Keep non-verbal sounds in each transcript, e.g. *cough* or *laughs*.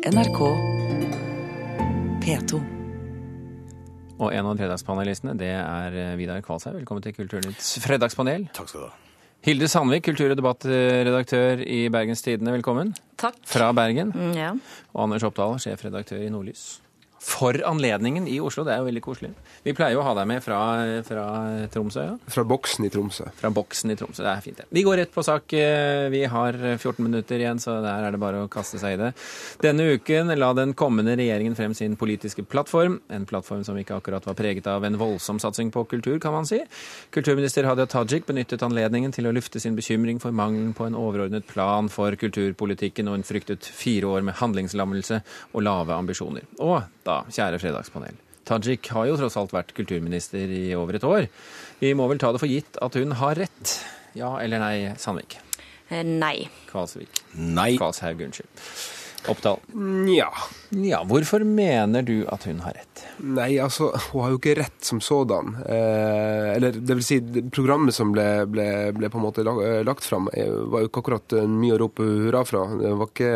NRK P2. Og en av fredagspanelistene det er eh, Vidar Kvalshaug. Velkommen til Kulturnytts fredagspanel. Takk skal du ha. Hilde Sandvik, kultur- og debattredaktør i Bergens Tidende, velkommen. Takk. Fra Bergen. Mm, Ja. Og Anders Oppdal, sjefredaktør i Nordlys. For anledningen i Oslo, det er jo veldig koselig. Vi pleier jo å ha deg med fra, fra Tromsø, ja. Fra boksen i Tromsø. Fra boksen i Tromsø. Det er fint, det. Vi går rett på sak. Eh, Vi har 14 minutter igjen, så der er det bare å kaste seg i det. Denne uken la den kommende regjeringen frem sin politiske plattform. En plattform som ikke akkurat var preget av en voldsom satsing på kultur, kan man si. Kulturminister Hadia Tajik benyttet anledningen til å lufte sin bekymring for mangelen på en overordnet plan for kulturpolitikken, og hun fryktet fire år med handlingslammelse og lave ambisjoner. Og da, kjære fredagspanel. Tajik har jo tross alt vært kulturminister i over et år. Vi må vel ta det for gitt at hun har rett? Ja eller nei, Sandvik? Eh, Nei. Kvalsvik? Nei. Kvalshaug, unnskyld. Oppdal? Nja. Ja, hvorfor mener du at hun har rett? Nei, altså, hun har jo ikke rett som sådan. Eh, eller det vil si, programmet som ble, ble, ble på en måte lag- eh, lagt fram, eh, var jo ikke akkurat mye å rope hurra fra. Det var ikke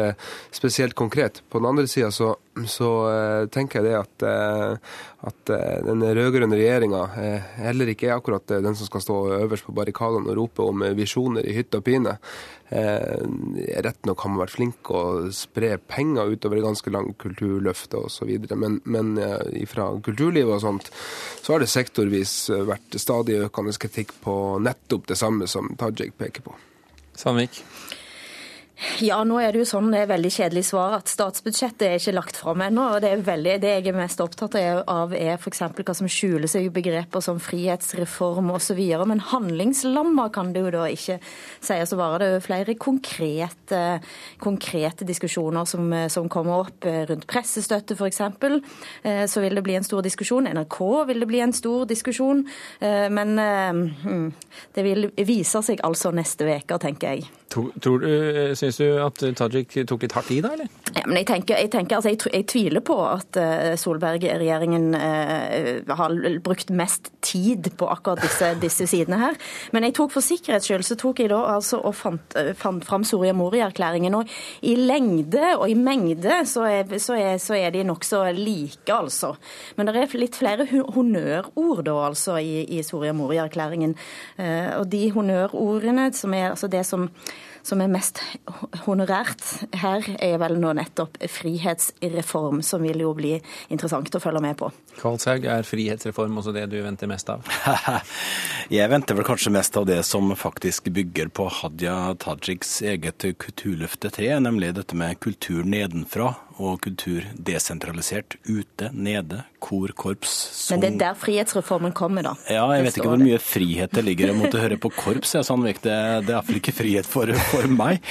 spesielt konkret. På den andre sida så, så eh, tenker jeg det at, eh, at eh, den rød-grønne regjeringa heller ikke er akkurat den som skal stå øverst på barrikadene og rope om visjoner i hytte og pine. Rett nok har man vært flink å spre penger utover et ganske langt kulturløfte osv. Men, men fra kulturlivet og sånt, så har det sektorvis vært stadig økende kritikk på nettopp det samme som Tajik peker på. Sandvik? Ja, nå er det jo sånn, det er veldig kjedelig svar at statsbudsjettet er ikke lagt fram ennå. og Det er veldig, det jeg er mest opptatt av er f.eks. hva som skjuler seg i begreper som frihetsreform osv. Men handlingslamma kan det jo da ikke sies å være. Det er jo flere konkrete, konkrete diskusjoner som, som kommer opp rundt pressestøtte f.eks. Så vil det bli en stor diskusjon. NRK vil det bli en stor diskusjon. Eh, Men eh, mm, det vil vise seg altså neste uke, tenker jeg. Tror, du, Syns du at Tajik tok litt hardt i da, eller? Ja, men jeg tenker, jeg, tenker altså, jeg, jeg tviler på at eh, Solberg-regjeringen eh, har brukt mest tid på akkurat disse, disse sidene her. Men jeg tok for sikkerhets skyld så tok jeg da altså og fant, eh, fant fram Soria Moria-erklæringen. Og i lengde og i mengde så er, så er, så er de nokså like, altså. Men det er litt flere honnørord da, altså, i, i Soria Moria-erklæringen. Eh, og de honnørordene som er altså det som som er mest honorært her, er vel nå nettopp frihetsreform, som vil jo bli interessant å følge med på. Kvalshaug, er frihetsreform også det du venter mest av? *laughs* Jeg venter vel kanskje mest av det som faktisk bygger på Hadia Tajiks eget Kulturløfte 3, nemlig dette med kultur nedenfra og kultur desentralisert. Ute, nede, kor, korps, Men det er der frihetsreformen kommer, da. Ja, jeg vet ikke hvor mye frihet det ligger i å måtte høre på korps. Jeg, Sandvik. Det, det er iallfall ikke frihet for, for meg.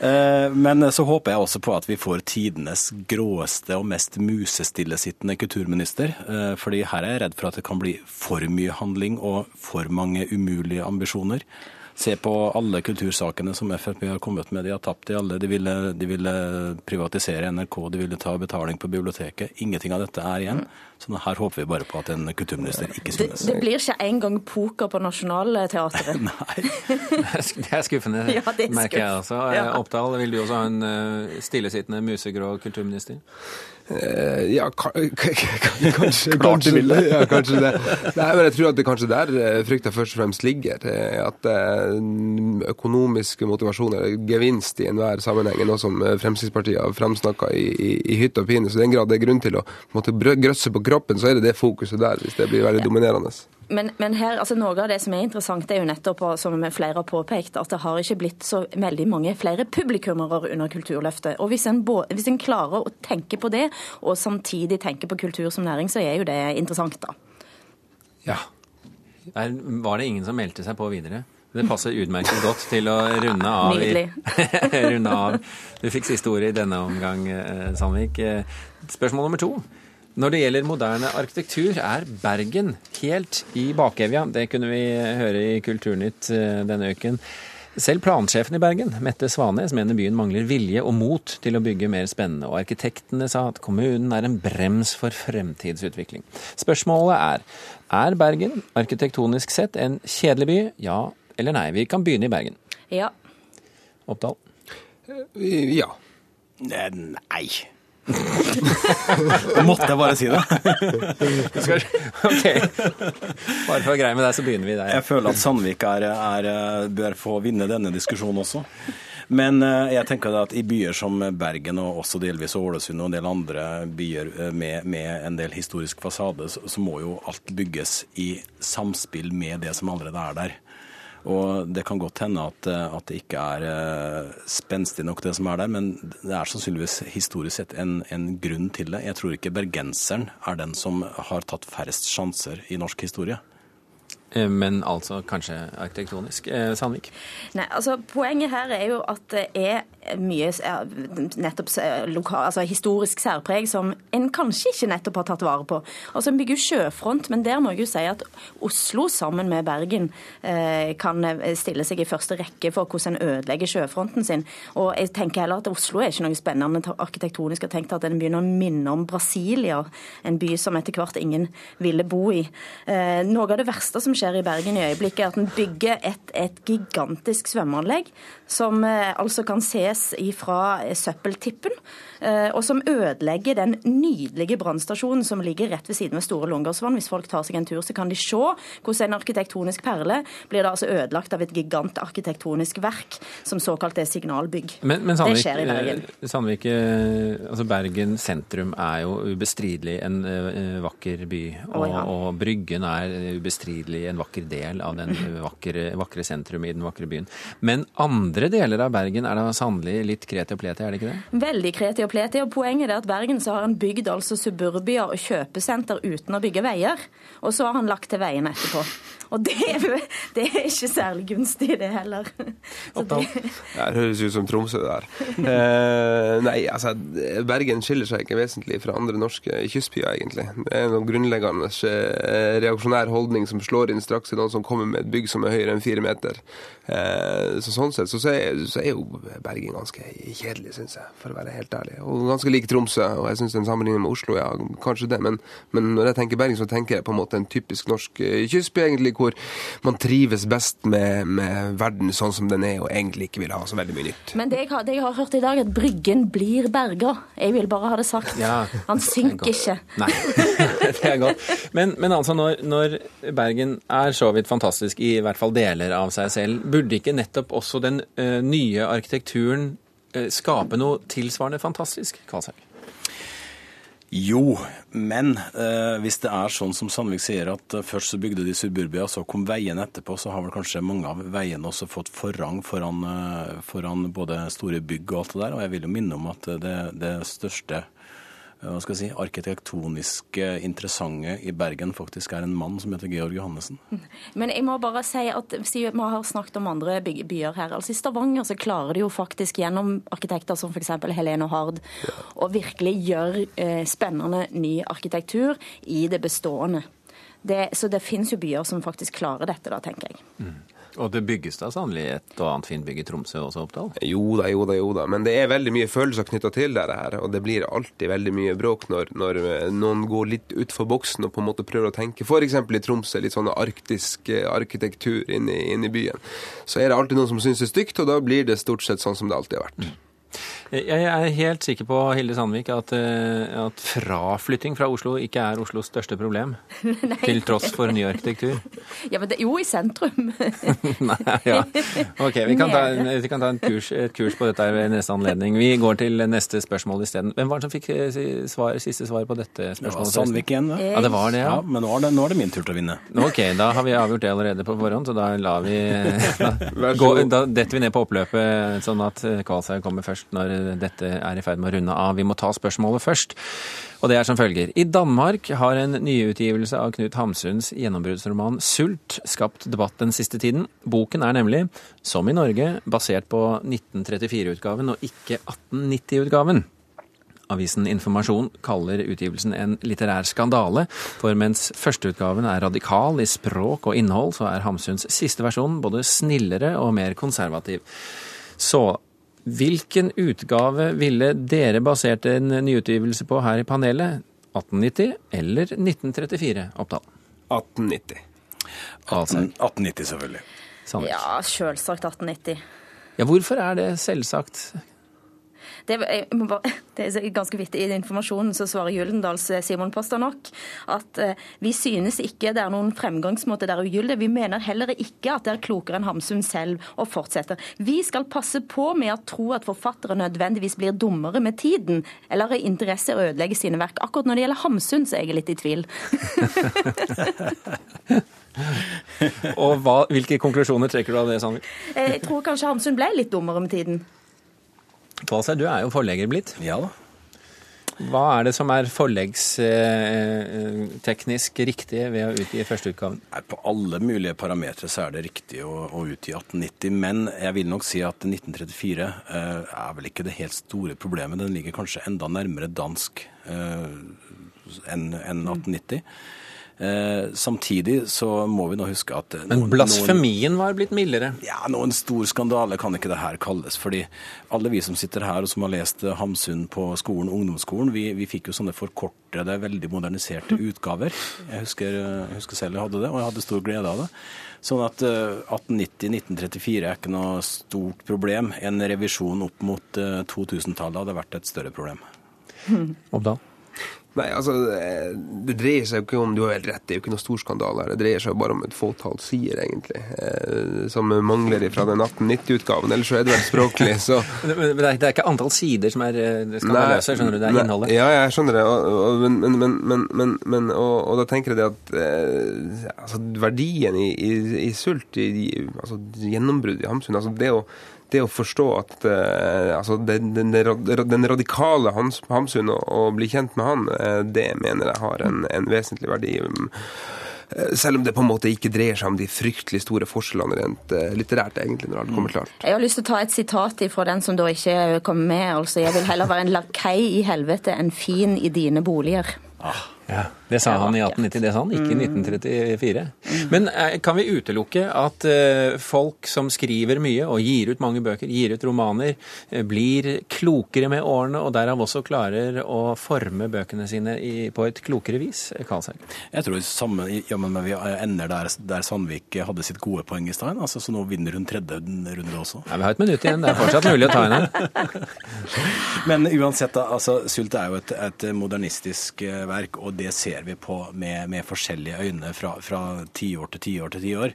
Eh, Men så håper jeg også på at vi får tidenes gråeste og mest musestillesittende kulturminister. Eh, Fordi her er jeg redd for at det kan bli for mye handling og for mange umulige ambisjoner. Se på alle kultursakene som Frp har kommet med. De har tapt i alle. De ville, de ville privatisere NRK, de ville ta betaling på biblioteket. Ingenting av dette er igjen. Så her håper vi bare på at en kulturminister ikke synes. det blir ikke engang poker på Nationaltheatret. *laughs* Nei. *laughs* Det er skuffende, Ja, det er merker jeg altså. også. Ja. Oppdal, vil du også ha en eh, stillesittende musegrå kulturminister? Eh, ja, *laughs* kanskje, Klart de vil det. Ja, kanskje det. Nei, men jeg tror at det kanskje der eh, frykta først og fremst ligger. eh, At økonomiske økonomisk motivasjon eller gevinst i enhver sammenheng er noe som Fremskrittspartiet har framsnakka i, i, i hytte og pine. Så i den grad det er grunn til å brø- grøsse på kroppen, så er det det fokuset der, hvis det blir veldig dominerende. Men, men her, altså noe av det som er interessant, er jo nettopp, som flere har påpekt, at det har ikke blitt så veldig mange flere publikummere under Kulturløftet. Og hvis en, hvis en klarer å tenke på det, og samtidig tenke på kultur som næring, så er jo det interessant, da. Ja. Er, var det ingen som meldte seg på videre? Det passer utmerket godt til å runde av. i- *laughs* runde av. Du fikk siste ordet i denne omgang, eh, Sandvik. Eh, Spørsmål nummer to. Når det gjelder moderne arkitektur, er Bergen helt i bakevja. Det kunne vi høre i Kulturnytt eh, denne uken. Selv plansjefen i Bergen, Mette Svanes, mener byen mangler vilje og mot til å bygge mer spennende, og arkitektene sa at kommunen er en brems for fremtidsutvikling. Spørsmålet er, er Bergen arkitektonisk sett en kjedelig by? Ja eller nei? Vi kan begynne i Bergen. Ja. Oppdal? Ja. Eh, Nei. Måtte jeg bare si det? Ok. Bare for å greie med deg, så begynner vi der. Jeg føler at Sandvik er, er, bør få vinne denne diskusjonen også. Men eh, jeg tenker at i byer som Bergen og også delvis Ålesund og en del andre byer eh, med, med en del historisk fasade, så, så må jo alt bygges i samspill med det som allerede er der. Og Det kan godt hende at, eh, at, det ikke er uh, spenstig nok, det som er der, men det er sannsynligvis historisk sett en, en, grunn til det. Jeg tror ikke bergenseren er den som har tatt færrest sjanser i norsk historie. Eh, men altså kanskje arkitektonisk. Eh, Sandvik? Nei, altså Poenget her er jo at det er mye nettopp lokal, altså historisk særpreg som en kanskje ikke nettopp har tatt vare på. Altså En bygger sjøfront, men der må jeg jo si at Oslo sammen med Bergen eh, kan stille seg i første rekke for hvordan en ødelegger sjøfronten sin. Og jeg tenker heller at Oslo er ikke noe spennende arkitektonisk. Jeg tenkte at en begynner å minne om Brasilia, en by som etter hvert ingen ville bo i. Eh, noe av det verste som skjer i Bergen i øyeblikket, er at en bygger et, et gigantisk svømmeanlegg som eh, altså kan ses fra søppeltippen. Eh, og som ødelegger den nydelige brannstasjonen som ligger rett ved siden av Store Lungegårdsvann. Hvis folk tar seg en tur, så kan de se hvordan en arkitektonisk perle blir da altså ødelagt av et gigant arkitektonisk verk som såkalt er signalbygg. Men, men Sandvik, det skjer i Bergen. Eh, Sandvik, altså Bergen sentrum er jo ubestridelig en vakker by. Og, oh, ja. og Bryggen er ubestridelig en vakker del av den vakre, vakre sentrum i den vakre byen. Men andre deler av Bergen er da sannelig litt kreti og pleti, er det ikke det? Veldig kreti og pleti. og Poenget er at Bergen så har han bygd altså suburbia og kjøpesenter uten å bygge veier. Og så har han lagt til veiene etterpå. Og det er, det er ikke særlig gunstig, det heller. Det... det høres ut som Tromsø, det der. Eh, nei, altså, Bergen skiller seg ikke vesentlig fra andre norske kystbyer, egentlig. Det er noen grunnleggende eh, reaksjonær holdning som slår inn straks i noen som kommer med et bygg som er høyere enn fire meter. Eh, så sånn sett så er, så er jo Bergen ganske kjedelig, syns jeg, for å være helt ærlig. Og ganske lik Tromsø, og jeg syns en sammenligning med Oslo, ja, kanskje det. Men, men, når jeg tenker Bergen, så tenker jeg på en måte en typisk norsk eh, kystby, egentlig hvor man trives best med, med, verden sånn som den er, og egentlig ikke vil ha så veldig mye nytt. Men det jeg har, det jeg har hørt i dag, er at Bryggen blir berga. Jeg vil bare ha det sagt. Ja, Han synker ikke. Nei, *laughs* det er godt. Men, men altså, når, når, Bergen er så vidt fantastisk, i hvert fall deler av seg selv, burde ikke nettopp også den ø, nye arkitekturen skape noe tilsvarende fantastisk, Kvalshaug? Jo, men eh, hvis det er sånn som Sandvik sier, at eh, først så bygde de suburbia, så kom veien etterpå, så har vel kanskje mange av veiene også fått forrang foran, eh, foran både store bygg og alt det der. Og jeg vil jo minne om at det, det største Eh, hva skal jeg si, arkitektonisk interessante i Bergen faktisk er en mann som heter Georg Johannessen. *laughs* Men jeg må bare si at vi har snakket om andre byer her. altså I Stavanger så klarer de jo faktisk gjennom arkitekter som f.eks. Helene Hard ja. å virkelig gjøre eh, spennende ny arkitektur i det bestående. Det, så det finnes jo byer som faktisk klarer dette, da, tenker jeg. Mm. Og det bygges da sannelig et og annet fint bygg i Tromsø også, Oppdal? Jo da, jo da, jo da. Men det er veldig mye følelser knytta til dette her. Og det blir alltid veldig mye bråk når, når noen går litt utfor boksen og på en måte prøver å tenke f.eks. i Tromsø, litt sånn arktisk eh, arkitektur inne i, inn i byen. Så er det alltid noen som syns det er stygt, og da blir det stort sett sånn som det alltid har vært. Mm. Jeg er helt sikker på Hilde Sandvik, at, eh, at, fraflytting fra Oslo ikke er Oslos største problem. *laughs* Til tross for ny arkitektur. *laughs* Ja, men det, Jo, i sentrum. *laughs* Nei, ja. Ok, vi kan ta, vi kan ta kurs, et kurs på dette ved neste anledning. Vi går til neste spørsmål isteden. Hvem var det som fikk eh, svar, siste svar på dette spørsmålet? Det var Sandvik igjen. Da. Ja, det var det, ja. ja men nå er det, nå er det, min tur til å vinne. Ok, da har vi avgjort det allerede på forhånd, så da lar vi Da, da detter vi ned på oppløpet, sånn at Kvalshaug kommer først når dette er i ferd med å runde av. Vi må ta spørsmålet først. Og det er som følger. I Danmark har en nyutgivelse av Knut Hamsuns gjennombruddsroman 'Sult' skapt debatt den siste tiden. Boken er nemlig, som i Norge, basert på 1934-utgaven og ikke 1890-utgaven. Avisen Informasjon kaller utgivelsen en litterær skandale, for mens førsteutgaven er radikal i språk og innhold, så er Hamsuns siste versjon både snillere og mer konservativ. Så Hvilken utgave ville dere basert en nyutgivelse på her i panelet? 1890 eller 1934, Oppdal? 1890. 18, 1890, selvfølgelig. Sandvik. Ja, selvsagt 1890. Ja, hvorfor er det selvsagt? Det, bare, *laughs* det er ganske vittig. I informasjonen så svarer Gyldendals Simon Pastanok at eh, vi synes ikke det er noen fremgangsmåte der ugyldig. Vi mener heller ikke at det er klokere enn Hamsun selv å fortsette. Vi skal passe på med å tro at forfattere nødvendigvis blir dummere med tiden, eller har interesse å ødelegge sine verk. Akkurat når det gjelder Hamsun, så er jeg litt i tvil. *laughs* Og hva, hvilke konklusjoner trekker du av det, Sandvik? Jeg tror kanskje Hamsun ble litt dummere med tiden. Kvalsheim, du er jo forlegger blitt. Ja da. Hva er det som er forleggsteknisk riktig ved å utgi førsteutgaven? På alle mulige parametere så er det riktig å, å utgi 1890, men jeg vil nok si at 1934 eh, er vel ikke det helt store problemet. Den ligger kanskje enda nærmere dansk eh, enn en 1890. Eh, samtidig så må vi nå huske at noen, Men blasfemien var blitt mildere. ja, noen stor skandale kan ikke det her kalles. fordi alle vi som sitter her og som har lest eh, Hamsun på skolen, ungdomsskolen, vi, vi fikk jo sånne forkortede, veldig moderniserte utgaver. Jeg husker, eh, jeg husker selv jeg hadde det, og jeg hadde stor glede av det. Sånn at eh, 1890-1934 er ikke noe stort problem. En revisjon opp mot eh, 2000-tallet hadde vært et større problem. Oppdal? Nei, altså, eh, Det dreier seg jo ikke om Du har helt rett, det er jo ikke noe stor skandale her. Det dreier seg jo bare om et fåtall sider, egentlig, eh, som mangler fra den 1890-utgaven. Ellers så er det vel språklig, så *laughs* Men Det er, det ikke antall sider som er eh, skandaløse, skjønner du. Det er innholdet. Ja, jeg skjønner det. Og, men, men, men, men, men, men og, da tenker jeg det at altså, verdien i, i, i sult, i, altså gjennombrudd i Hamsun altså det å det å forstå at eh, altså den, den, den radikale Hans, Hamsun, og, og bli kjent med han, eh, det mener jeg har en, en vesentlig verdi. Um, eh, selv om det på en måte ikke dreier seg om de fryktelig store forskjellene rent litterært, egentlig, når alt kommer til alt. Jeg har lyst til å ta et sitat fra den som da ikke kom med. altså Jeg vil heller være en lakei i helvete enn fin i dine boliger. Ja, Det sa han i 1890, det sa han ikke i 1934. Men eh, kan vi utelukke at eh, folk som skriver mye og gir ut mange bøker, gir ut romaner, eh, blir klokere med årene og derav også klarer å forme bøkene sine i, på et klokere vis? Karlsson. Jeg tror sammen, jammen vi ender der, der Sandvik hadde sitt gode poeng i stein. Altså, så nå vinner hun tredje runde også. Ja, vi har et minutt igjen, det er fortsatt mulig å ta henne. *laughs* Men uansett, altså, Sult er jo et, et modernistisk verk, og det ser vi på med, med forskjellige øyne fra, fra tiår til tiår til tiår.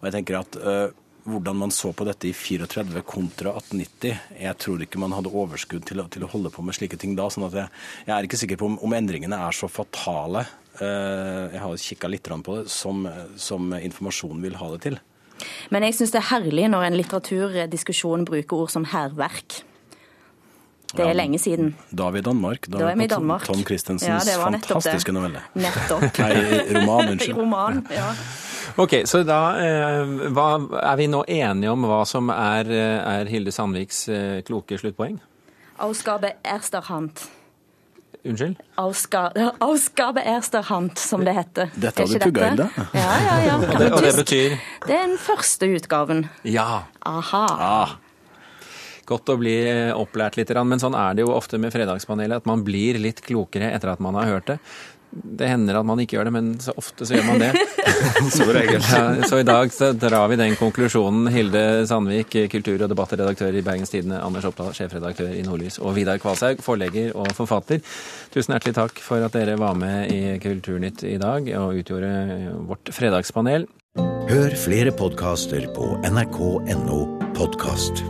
Og jeg tenker at øh, hvordan man så på dette i 34 kontra 1890 Jeg tror ikke man hadde overskudd til til å holde på med slike ting da. sånn at jeg, jeg er ikke sikker på om, om endringene er så fatale, øh, jeg har kikka litt på det, som, som informasjonen vil ha det til. Men jeg syns det er herlig når en litteraturdiskusjon bruker ord som hærverk. Det er Ja, lenge siden. Da er vi i Danmark. Da, Da er vi i Danmark. Tom Christensens ja, fantastiske det. novelle. Nettopp. *laughs* Nei, roman, *laughs* unnskyld. Roman, ja. Ok, så da eh, hva, er vi nå enige om hva som er, eh, er Hilde Sandviks eh, kloke sluttpoeng? Ausgabe erster Hand. Unnskyld? Ausgabe, *laughs* Ersterhand, som det heter. Dette har du pugga, inn, da. Ja, ja, ja. Og det, og det betyr Det er den første utgaven. ja. Aha. Ah, Godt å bli eh, opplært litt, men sånn er det jo ofte med Fredagspanelet, at man blir litt klokere etter at man har hørt det. Det hender at man ikke gjør det, men så ofte så gjør man det. *laughs* Ja, så i dag så drar vi den konklusjonen. Hilde Sandvik, kultur- og debattredaktør i Bergens Tidende, Anders Oppdal, sjefredaktør i Nordlys, og Vidar Kvalshaug, forlegger og forfatter. Tusen hjertelig takk for at dere var med i Kulturnytt i dag og utgjorde vårt fredagspanel. Hør flere podkaster på nrk.no podkast.